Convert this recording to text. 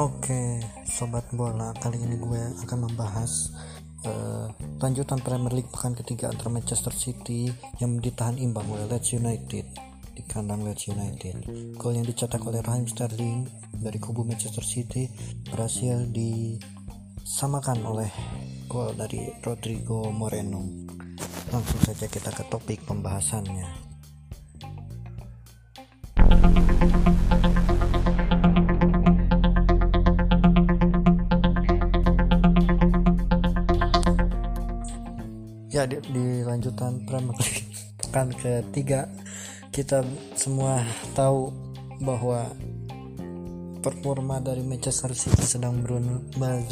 Oke, sobat bola, kali ini gue akan membahas uh, lanjutan Premier League pekan ketiga antara Manchester City yang ditahan imbang oleh Leeds United di kandang Leeds United. Gol yang dicetak oleh Raheem Sterling dari kubu Manchester City berhasil disamakan oleh gol dari Rodrigo Moreno. Langsung saja kita ke topik pembahasannya. Ya di, di lanjutan Premier League kan ketiga kita semua tahu bahwa performa dari Manchester City sedang berubah